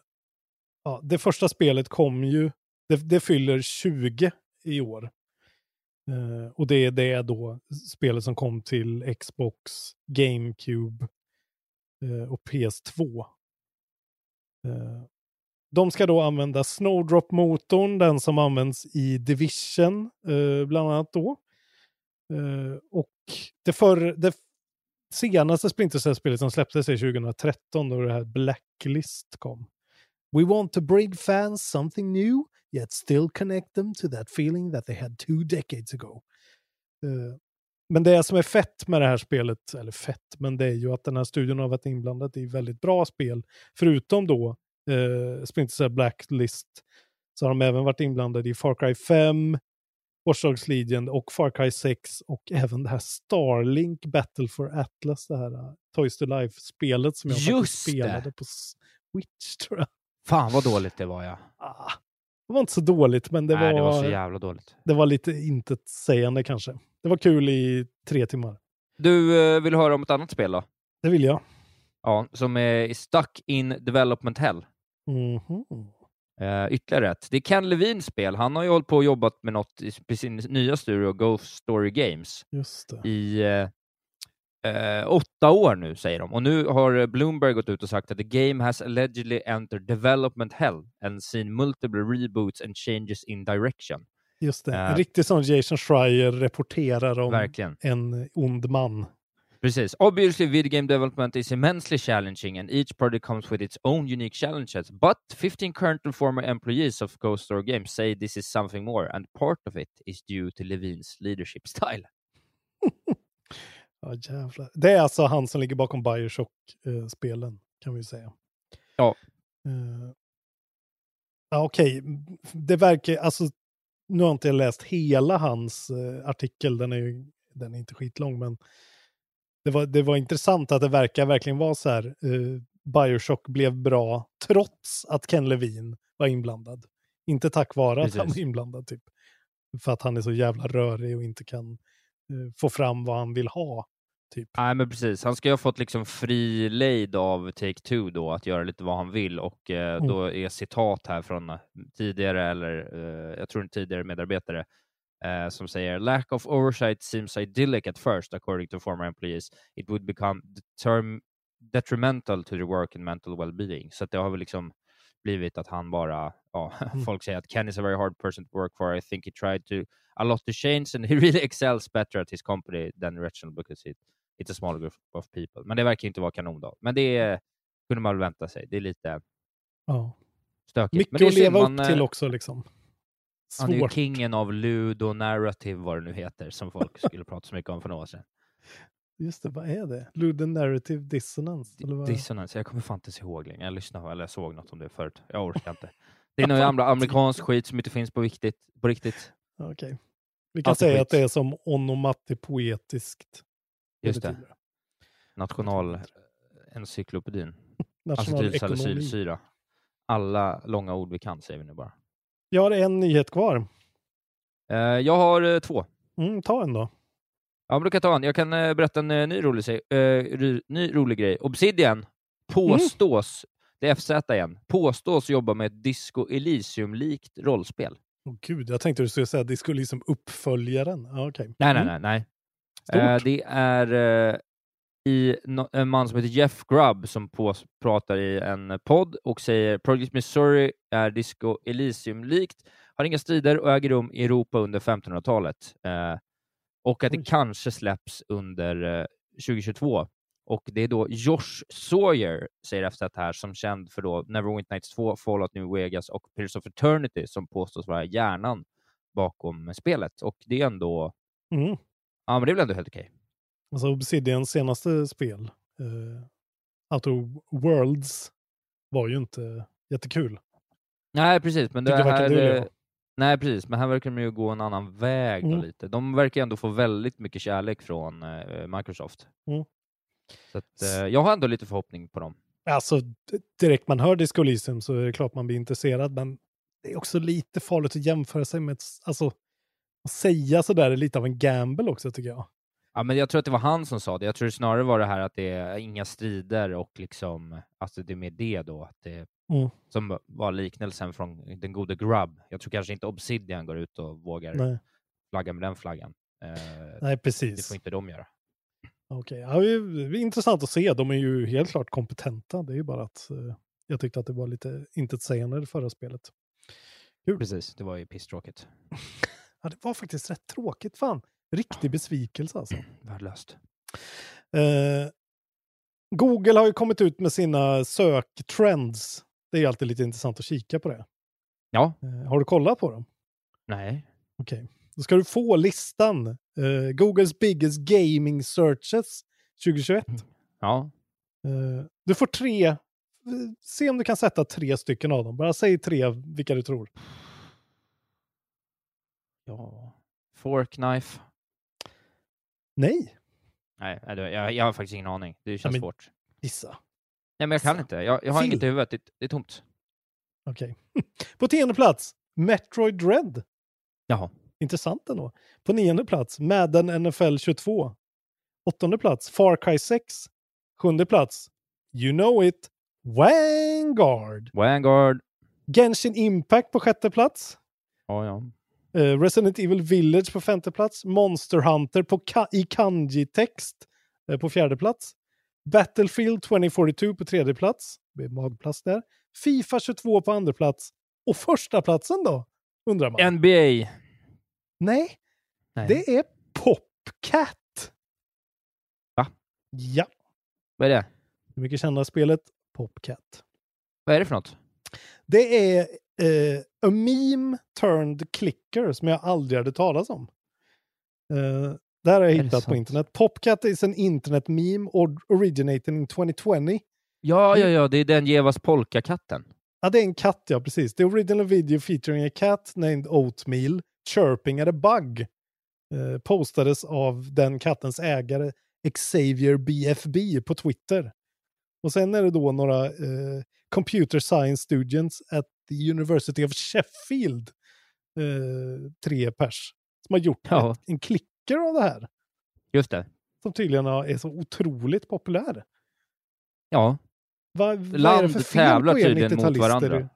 ja, det första spelet kom ju, det, det fyller 20 i år. Eh, och det är det då spelet som kom till Xbox, GameCube eh, och PS2. Eh, de ska då använda Snowdrop-motorn, den som används i Division bland annat då. Och det, för, det senaste Splinter Cell-spelet som släpptes är 2013 då det här Blacklist kom. We want to bring fans something new, yet still connect them to that feeling that they had two decades ago. Uh, men det som är fett med det här spelet, eller fett, men det är ju att den här studion har varit inblandad i väldigt bra spel. Förutom då eh, Splinter Cell Blacklist så har de även varit inblandade i Far Cry 5, Watch Dogs Legion och Far Cry 6 och även det här Starlink Battle for Atlas, det här uh, Toys to Life-spelet som jag Just det. spelade på Switch (laughs) tror jag. Fan vad dåligt det var ja. Ah, det var inte så dåligt, men det, Nej, var, det var så jävla dåligt. det var lite intetsägande kanske. Det var kul i tre timmar. Du eh, vill höra om ett annat spel då? Det vill jag. Ja, som är Stuck in Development Hell. Mhm. Uh, ytterligare ett. Det är Ken Levins spel. Han har ju hållit på och jobbat med något i sin nya studio, Ghost Story Games, i eh, eh, åtta år nu, säger de. Och nu har Bloomberg gått ut och sagt att the game has allegedly entered development hell and seen multiple reboots and changes in direction. Just det. En riktig sån Jason Schreier rapporterar om Verkligen. en ond man. Precis. Obviously, video game development is immensely challenging, and each project comes with its own unique challenges. But 15 current and former employees of Ghost Story Games say this is something more, and part of it is due to Levins leadership style. (laughs) Ja, jävlar. Det är alltså han som ligger bakom Bioshock-spelen, kan vi säga. Ja. Ja, Okej, det verkar, alltså, nu har inte jag läst hela hans eh, artikel, den är ju den är inte skitlång, men det var, det var intressant att det verkar verkligen vara så här, eh, Bioshock blev bra trots att Ken Levine var inblandad. Inte tack vare att han Precis. var inblandad, typ. För att han är så jävla rörig och inte kan eh, få fram vad han vill ha. Typ. Nej, men precis. Han ska ju ha fått liksom fri lejd av Take-Two då att göra lite vad han vill och eh, Mm. då är citat här från eh, tidigare, eller eh, jag tror en tidigare medarbetare, eh, som säger “Lack of oversight seems idyllic at first, according to former employees. It would become detrimental to the work and mental well-being.” Så det har väl liksom blivit att han bara, ja, (laughs) Mm. folk säger att Ken is a very hard person to work for. I think he tried to a lot to change and (laughs) he really excels better at his company than original because it, it's a small group of people. Men det verkar inte vara kanon då. Men det är, kunde man väl vänta sig. Det är lite Ja. stökigt. Mycket att leva synd, upp man, till eh, också liksom. Han är ju kingen av ludo narrative, vad det nu heter, som folk skulle (laughs) prata så mycket om för några år sedan. Just det, vad är det? Ludden Narrative Dissonance? Eller vad? Dissonance, jag kommer fan inte ihåg längre. Jag lyssnade eller jag såg något om det förut. Jag orkar inte. Det är någon (laughs) jävla amerikansk skit som inte finns på, viktigt, på riktigt. Okej. Vi kan Allt är säga skit. att det är som onomatopoetiskt. Just det. Nationalencyklopedin. (laughs) Nationalekonomi. Acetylsalicylsyra. Alla långa ord vi kan säger vi nu bara. Jag har en nyhet kvar. Eh, jag har eh, två. Mm, ta en då. Ja, men då kan jag ta en. Jag kan eh, berätta en eh, ny, rolig, eh, ny rolig grej. Obsidian påstås, det är FZ igen, påstås jobba med ett Disco Elysium-likt rollspel. Åh gud, jag tänkte du skulle säga skulle liksom uppföljaren. Ja, okej. Nej, nej, Mm. nej. nej. Eh, det är i en man som heter Jeff Grubb som pratar i en podd och säger Project Missouri är Disco Elysium-likt, har inga strider och äger rum i Europa under 1500-talet. Eh, och att det kanske släpps under eh, 2022. Och det är då Josh Sawyer, säger FZ här, som känd för då Neverwinter Nights 2, Fallout New Vegas och Pillars of Eternity som påstås vara hjärnan bakom spelet. Och det är ändå, Mm. ja men det är väl ändå helt okej. Alltså Obsidians senaste spel, uh, Outer Worlds, var ju inte jättekul. Nej, precis. Men det här... jag. eh, Nej, precis. Men här verkar de ju gå en annan väg Mm. lite. De verkar ändå få väldigt mycket kärlek från eh, Microsoft. Mm. Så att, eh, jag har ändå lite förhoppning på dem. Alltså direkt man hör Disco Elysium så är det klart man blir intresserad, men det är också lite farligt att jämföra sig med, ett, alltså att säga sådär är lite av en gamble också tycker jag. Ja, men jag tror att det var han som sa det. Jag tror snarare var det här att det är inga strider och liksom, alltså det är med det då, att det Mm. som var liknelsen från den gode Grubb. Jag tror kanske inte Obsidian går ut och vågar Nej. flagga med den flaggan. Eh, Nej, Det precis. får inte de göra. Okej, ja, det är det intressant att se. De är ju helt klart kompetenta. Det är ju bara att eh, jag tyckte att det var lite intetsägande det förra spelet. Precis, det var ju pisstråkigt. (laughs) Ja, det var faktiskt rätt tråkigt. Fan, riktig besvikelse alltså. (clears throat) Värdelöst. Eh, Google har ju kommit ut med sina söktrends. Det är ju alltid lite intressant att kika på det. Ja. Eh, har du kollat på dem? Nej. Okej. Då ska du få listan. Eh, Googles biggest gaming searches 2021. Ja. Eh, du får tre. eh, Se om du kan sätta tre stycken av dem. Bara säg tre vilka du tror. Ja. Fork knife. Nej. Nej, jag, jag har faktiskt ingen aning. Det känns men- svårt. Gissa. Nej, men jag kan inte. Jag, jag har Phil. inget i huvudet. Det, det är tomt. Okej. (laughs) på tionde plats, Metroid Dread. Jaha. Intressant ändå. På nionde plats, Madden NFL 22. Åttonde plats, Far Cry 6. Sjunde plats, You know it, Vanguard. Vanguard. Genshin Impact på sjätte plats. Ja, ja. Eh, Resident Evil Village på femte plats. Monster Hunter på ka- i kanji-text eh, på fjärde plats. Battlefield 2042 på tredje plats. Det är magplats där. Fifa 22 på andra plats. Och första platsen då? Undrar man. NBA. Nej, Nej. det är Popcat. Va? Ja. Vad är det? Det mycket kända spelet Popcat. Vad är det för något? Det är eh, a meme turned clicker som jag aldrig hade talat om. Eh, det här har jag hittat på internet. Popcat is an internet meme or originated in 2020. Ja, ja, ja. Det är den Jevas polkakatten. Ja, det är en katt, ja precis. The original video featuring a cat named Oatmeal chirping at a bug eh, postades av den kattens ägare Xavier BFB på Twitter. Och sen är det då några eh, computer science students at the University of Sheffield, eh, tre pers, som har gjort Ja. ett, en klicker av det här. Just det. Som tydligen är så otroligt populär. Ja. Vad, vad är det Land för fel på er tydligen mot 90-talister? varandra.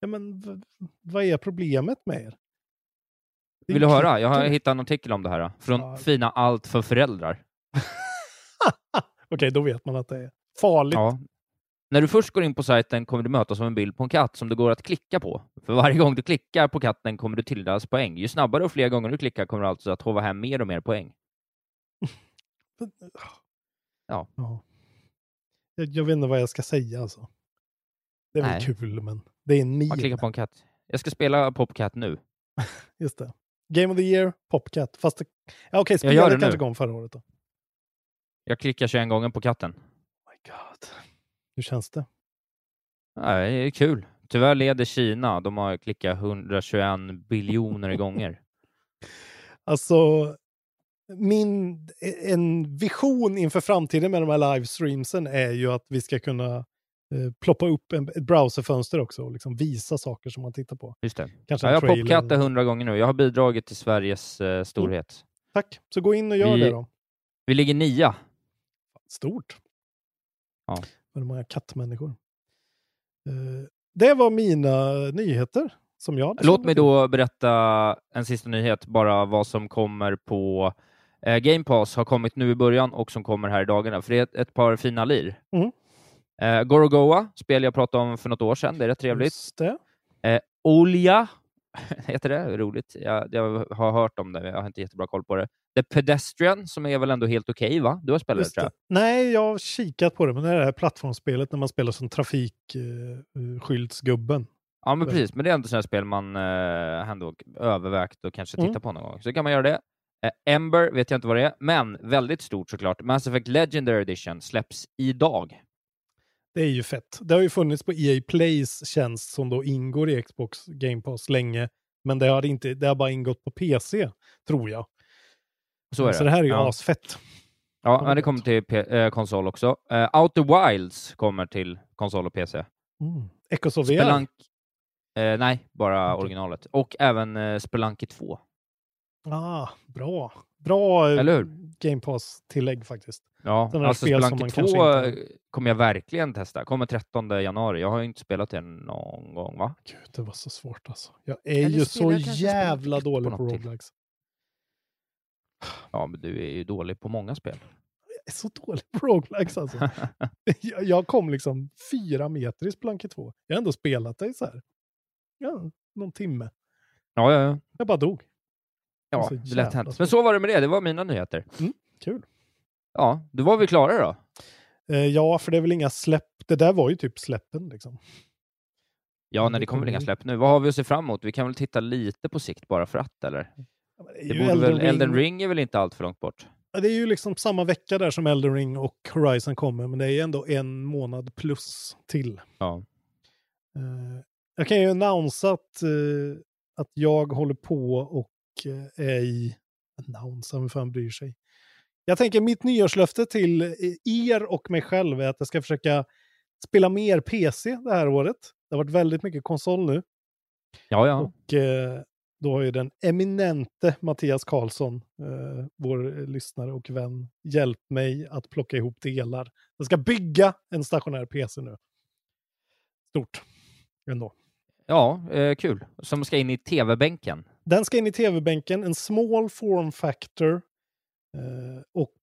Ja, men vad är problemet med er? Vill du höra? Jag har hittat en artikel om det här. Från Ja. fina Allt för föräldrar. (laughs) Okej, då vet man att det är farligt. Ja. När du först går in på sajten kommer du mötas av en bild på en katt som det går att klicka på. För varje gång du klickar på katten kommer du tilldelas poäng. Ju snabbare och fler gånger du klickar kommer du alltså att hova hem mer och mer poäng. (laughs) Ja. Ja. Jag, vet inte vad jag ska säga alltså. Det är väl Nej. kul, men det är en Man meme. klickar på en katt. Jag ska spela Popcat nu. (laughs) Just det. Game of the year, Popcat. Fast det... ja, okej, spelet kanske nu. kom förra året då. Jag klickar 21 gånger på katten. My God. Hur känns det? Ja, det är kul. Tyvärr leder Kina. De har klickat 121 biljoner gånger. (laughs) Alltså, min en vision inför framtiden med de här livestreamsen är ju att vi ska kunna eh, ploppa upp en, ett browserfönster också och liksom visa saker som man tittar på. Just det. Kanske Ja, jag har eller- hundra gånger nu. Jag har bidragit till Sveriges eh, storhet. Tack, så gå in och gör Vi- det då. Vi ligger nia. Stort. Ja. Väldigt många kattmänniskor. Eh, det var mina nyheter som jag Låt mig då berätta en sista nyhet, bara vad som kommer på eh, Game Pass har kommit nu i början och som kommer här i dagarna, för det är ett, par fina lir. Mm. Eh, Gorogoa, spel jag pratade om för något år sedan, det är rätt trevligt. Just det. Olia, (laughs) heter det? Roligt. Jag, jag har hört om det, jag har inte jättebra koll på det. The Pedestrian, som är väl ändå helt okej, va? Du har spelat det, Just tror det. jag. Nej, jag har kikat på det, men det är det här plattformsspelet när man spelar som trafikskyltsgubben. Ja, men precis. Men det är ändå sådana spel man eh, ändå övervägt och kanske titta Mm. på någon gång. Så kan man göra det. Eh, Ember vet jag inte vad det är, men väldigt stort såklart. Mass Effect Legendary Edition släpps idag. Det är ju fett. Det har ju funnits på EA Plays tjänst som då ingår i Xbox Game Pass länge, men det har, inte, det har bara ingått på PC, tror jag. Så är det. Så det här är ju ja. asfett. Ja, men det kommer till P- eh, konsol också. Eh, Outer Wilds kommer till konsol och PC. Mm. Echoes of. Spelunk... Eh, nej, bara Okej. originalet. Och även eh, Spelunky 2. Ah, bra. Bra? Game Pass-tillägg faktiskt. Ja, Sådana alltså Spelunky man 2 kanske inte- kommer jag verkligen testa. Kommer 13 januari. Jag har ju inte spelat det någon gång, va? Gud, det var så svårt alltså. Jag är Eller ju så jävla dålig på på roguelikes. Ja, men du är ju dålig på många spel. Jag är så dålig på roguelikes alltså. (laughs) jag, jag kom liksom fyra meter i Spelunky 2. Jag har ändå spelat det så här. Ja, någon timme. Ja, ja, ja. Jag bara dog. Ja, det jävla hänt. Men så var det med det. Det var mina nyheter. Kul. Ja, då var vi klara då. Eh, ja, för det är väl inga släpp. Det där var ju typ släppen liksom. Ja, nej, det kommer väl inga släpp nu. Vad har vi att se fram emot? Vi kan väl titta lite på sikt bara för att, eller? Ja, Det är ju borde väl, Elden Ring är väl inte allt för långt bort? Ja, Det är ju liksom samma vecka där som Elden Ring och Horizon kommer, men det är ändå en månad plus till. Ja. Eh, jag kan ju annonsa att, eh, att jag håller på och är i... Annonsa, vem fan bryr sig? Jag tänker mitt nyårslöfte till eh, er och mig själv är att jag ska försöka spela mer PC det här året. Det har varit väldigt mycket konsol nu. Ja, ja. Och eh, då har ju den eminente Mattias Karlsson, eh, vår lyssnare och vän, hjälpt mig att plocka ihop delar. Jag ska bygga en stationär PC nu. Stort. Ändå. Ja, eh, kul. Som ska in i tv-bänken. Den ska in i tv-bänken, en small form factor. Eh, och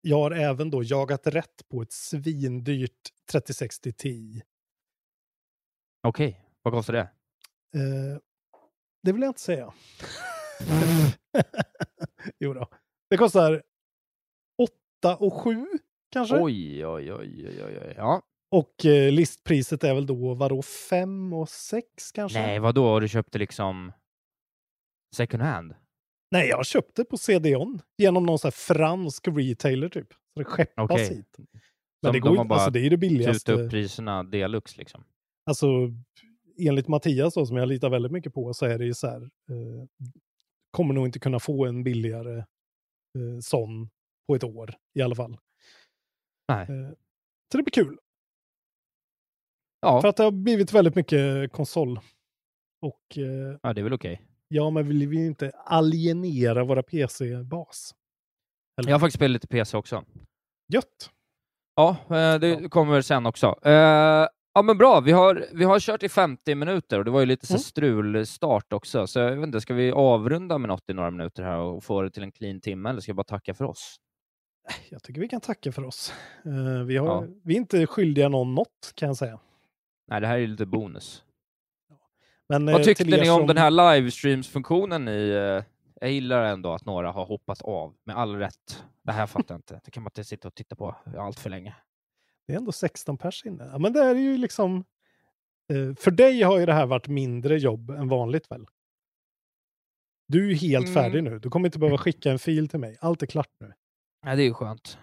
jag har även då jagat rätt på ett svindyrt 3060 Ti. Okej, vad kostar det? Eh, det vill jag inte säga. (laughs) jo då. Det kostar 8 och 7 kanske. Oj, oj, oj, oj, oj. Ja. Och eh, listpriset är väl då vadå 5 och 6 kanske? Nej, vad då? Du köpte liksom second hand? Nej, jag köpte på CD-ON genom någon sån fransk retailer typ. Så det skeppas Okej. hit. Men Som det de går har inte, bara alltså det är ju det billigaste. Tuta upp priserna deluxe liksom. Alltså enligt Mattias då, som jag litar väldigt mycket på, så är det ju så här. Eh, kommer nog inte kunna få en billigare eh, sån på ett år i alla fall. Nej. Eh, så det blir kul. Ja, För att det har blivit väldigt mycket konsol. Och eh, ja det är väl okej. Ja, men vi vill ju inte alienera våra PC-bas. Jag har faktiskt spelat lite PC också. Gött! Ja, eh, det kommer sen också. Eh, Ja men bra, vi har, vi har kört i 50 minuter och det var ju lite så Mm. strulstart också, så jag vet inte, ska vi avrunda med något i några minuter här och få det till en clean timme eller ska jag bara tacka för oss? Jag tycker vi kan tacka för oss. Eh, vi, har, Ja. vi är inte skyldiga någon något kan jag säga. Nej, det här är lite bonus. Men, eh, Vad tyckte till er ni om som- den här livestreams-funktionen i... eh, Jag gillar ändå att några har hoppat av, med all rätt. Det här fattar jag inte. Det kan man inte sitta och titta på allt för länge. Det är ändå 16 pers inne. Ja, men det är ju liksom... Eh, för dig har ju det här varit mindre jobb än vanligt väl? Du är ju helt Mm. färdig nu. Du kommer inte behöva skicka en fil till mig. Allt är klart nu. Nej, det är ju skönt.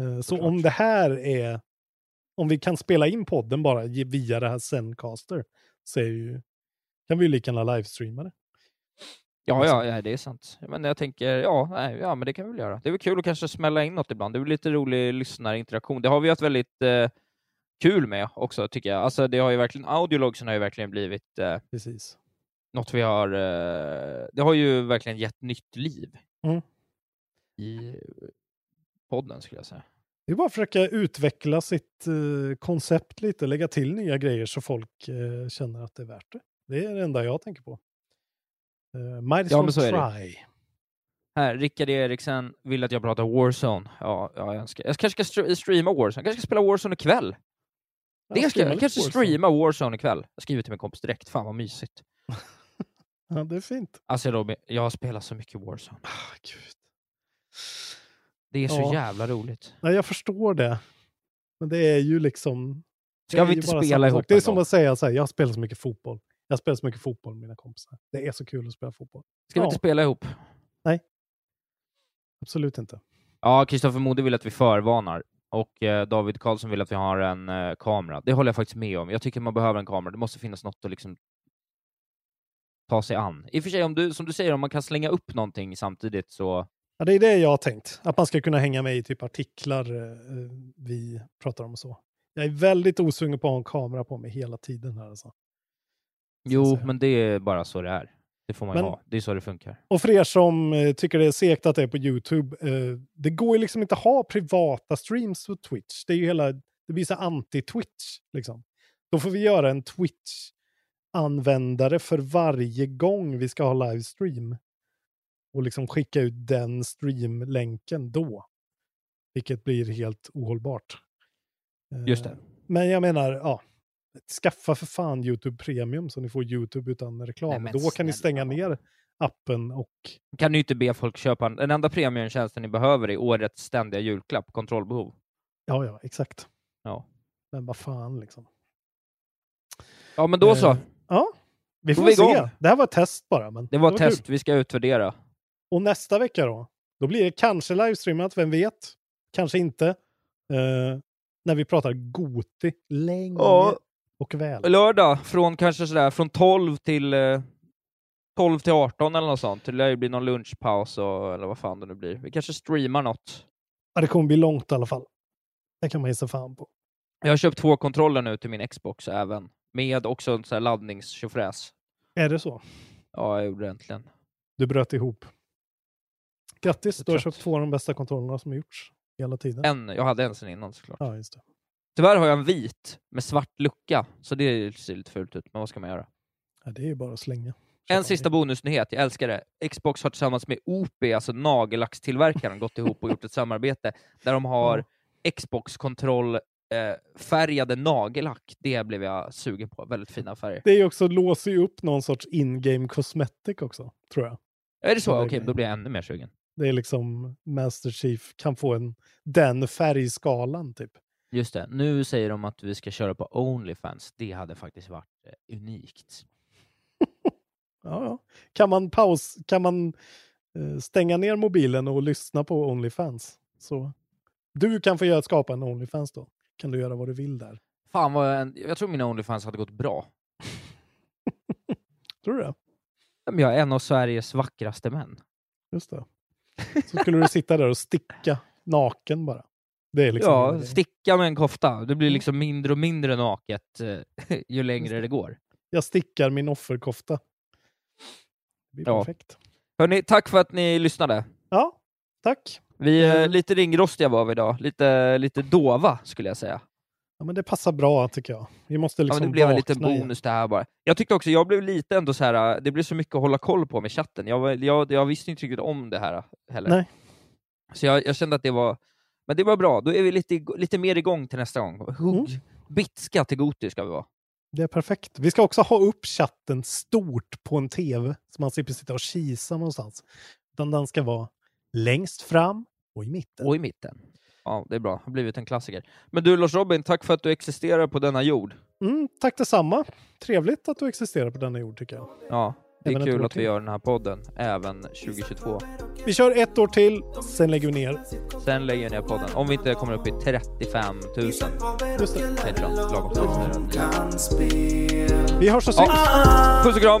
Eh, så om det här är... Om vi kan spela in podden bara via det här Zencaster så är ju, kan vi ju lika gärna livestreama det. Ja, ja, ja, det är sant. Men jag tänker, ja, nej, ja, men det kan vi väl göra. Det är väl kul att kanske smälla in något ibland. Det är väl lite rolig lyssnarinteraktion. Det har vi haft väldigt eh, kul med också, tycker jag. Alltså, det har ju verkligen, audiologsen har ju verkligen blivit eh, Precis. något vi har... Eh, det har ju verkligen gett nytt liv Mm. i podden, skulle jag säga. Det är bara att försöka utveckla sitt eh, koncept lite, lägga till nya grejer så folk eh, känner att det är värt det. Det är det enda jag tänker på. Uh, might as Ja, well try. Här, Rickard Eriksen vill att jag pratar Warzone. Ja, ja jag, ska, jag kanske ska str- streama Warzone. Jag kanske ska spela Warzone ikväll. Ja, det ska jag. kanske Warzone. streama Warzone ikväll. Jag skriver till min kompis direkt. Fan vad mysigt. (laughs) Ja, det är fint. Alltså Robin, jag har spelat så mycket Warzone. Ah, Gud. Det är så Ja. jävla roligt. Nej, jag förstår det. Men det är ju liksom... Ska vi inte spela ihop. Det är som gång? att säga så här, jag spelar så mycket fotboll. Jag spelar så mycket fotboll med mina kompisar. Det är så kul att spela fotboll. Ska vi Ja. inte spela ihop? Absolut inte. Ja, Kristoffer Mode vill att vi förvarnar. Och eh, David Karlsson vill att vi har en eh, kamera. Det håller jag faktiskt med om. Jag tycker man behöver en kamera. Det måste finnas något att liksom ta sig an. I och för sig, om du, som du säger, om man kan slänga upp någonting samtidigt så... Ja, det är det jag har tänkt. Att man ska kunna hänga med i typ artiklar eh, vi pratar om och så. Jag är väldigt osugen på att ha en kamera på mig hela tiden här alltså. Jo, men det är bara så det är. Det får man Men- ha. Det är så det funkar. Och för er som eh, tycker det är segt att det är på YouTube, eh, det går ju liksom inte att ha privata streams på Twitch. Det är ju hela, det blir så anti-Twitch liksom. Då får vi göra en Twitch-användare för varje gång vi ska ha livestream. Och liksom skicka ut den streamlänken då. Vilket blir helt ohållbart. Eh, Just det. Men jag menar, ja. Skaffa för fan YouTube Premium så ni får YouTube utan reklam. Nej, Då kan ni stänga ner appen och Kan ni inte be folk köpa en... Den enda premiumtjänsten ni behöver är årets ständiga julklapp, kontrollbehov. Ja, ja, exakt. Ja. Men vad fan liksom. Ja, men då så. Eh, Ja, vi får vi se. igång. Det här var ett test bara. Men Det var ett kul. test. Vi ska utvärdera. Och nästa vecka då? Då blir det kanske livestreamat, vem vet? Kanske inte. Eh, när vi pratar Goti länge Ja. Och väl. Lördag från kanske sådär från 12 till eh, 12 till 18 eller något sånt. Det lär ju bli någon lunchpaus och, eller vad fan det nu blir. Vi kanske streamar något. Ja, det kommer bli långt i alla fall. Det kan man ge sig fan på. Jag har köpt två kontroller nu till min Xbox även. Med också en sån här laddningstjofräs. Är det så? Ja, jag gjorde det äntligen. Du bröt ihop. Grattis, du har köpt två av de bästa kontrollerna som gjorts hela tiden. En, jag hade en sen innan såklart. Ja, just det. Tyvärr har jag en vit med svart lucka, så det ser lite fult ut. Men vad ska man göra? Ja, det är ju bara att slänga. En sista bonusnyhet, jag älskar det. Xbox har tillsammans med OP, alltså nagellackstillverkaren, gått ihop och gjort ett samarbete där de har Xbox-kontroll eh, färgade nagellack. Det blev jag sugen på. Väldigt fina färger. Det är också, låser ju upp någon sorts in-game cosmetic också, tror jag. Är det så? Okej, grejen. då blir jag ännu mer sugen. Det är liksom Master Chief kan få en, den färgskalan typ. Just det, nu säger de att vi ska köra på Onlyfans. Det hade faktiskt varit eh, unikt. (laughs) Ja, ja. Kan man paus, kan man eh, stänga ner mobilen och lyssna på Onlyfans? Så du kan få göra, skapa en Onlyfans då. Kan du göra vad du vill där. Fan vad jag, jag tror mina Onlyfans hade gått bra. (laughs) Tror du det? Men Jag är en av Sveriges vackraste män. Just det. Så skulle du sitta där och sticka naken bara. Liksom ja, grejen. sticka med en kofta. Det blir liksom mindre och mindre naket eh, (laughs) ju längre det går. Jag stickar min offerkofta. Det blir Ja. perfekt. Hörrni, tack för att ni lyssnade. Ja, tack. Vi är lite ringrostiga var vi idag. Lite, lite dova skulle jag säga. Ja, men det passar bra tycker jag. Vi måste Ja, liksom men det blev en liten bonus det här bara. Jag tyckte också, jag blev lite ändå så här. det blev så mycket att hålla koll på med chatten. Jag, jag, jag visste inte riktigt om det här heller. Nej. Så jag, jag kände att det var, men det var bra. Då är vi lite, lite mer igång till nästa gång. Hugg, Mm. bitska till Goti ska vi vara. Det är perfekt. Vi ska också ha upp chatten stort på en tv så man slipper sitta och kisa någonstans. Utan den ska vara längst fram och i mitten. Och i mitten. Ja, det är bra. Det har blivit en klassiker. Men du Lars Robin, tack för att du existerar på denna jord. Mm, tack detsamma. Trevligt att du existerar på denna jord tycker jag. Ja, det är kul att vi gör den här podden även 2022. Vi kör ett år till, sen lägger vi ner. Sen lägger jag ner podden. Om vi inte kommer upp i 35 000 Just det. Patreon, lagom till. Vi hörs och syns. Puss och kram!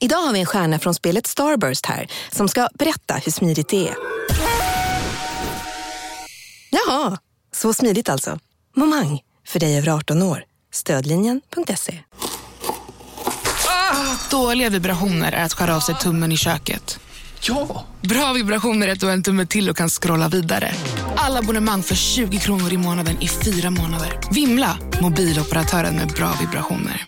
Idag har vi en stjärna från spelet Starburst här som ska berätta hur smidigt det är. Jaha, så smidigt alltså. Momang, för dig över 18 år. Stödlinjen.se. Dåliga vibrationer är att skära av sig tummen i köket. Ja! Bra vibrationer är att du har en tumme till och kan scrolla vidare. Alla abonnemang för 20 kronor i månaden i fyra månader. Vimla! Mobiloperatören med bra vibrationer.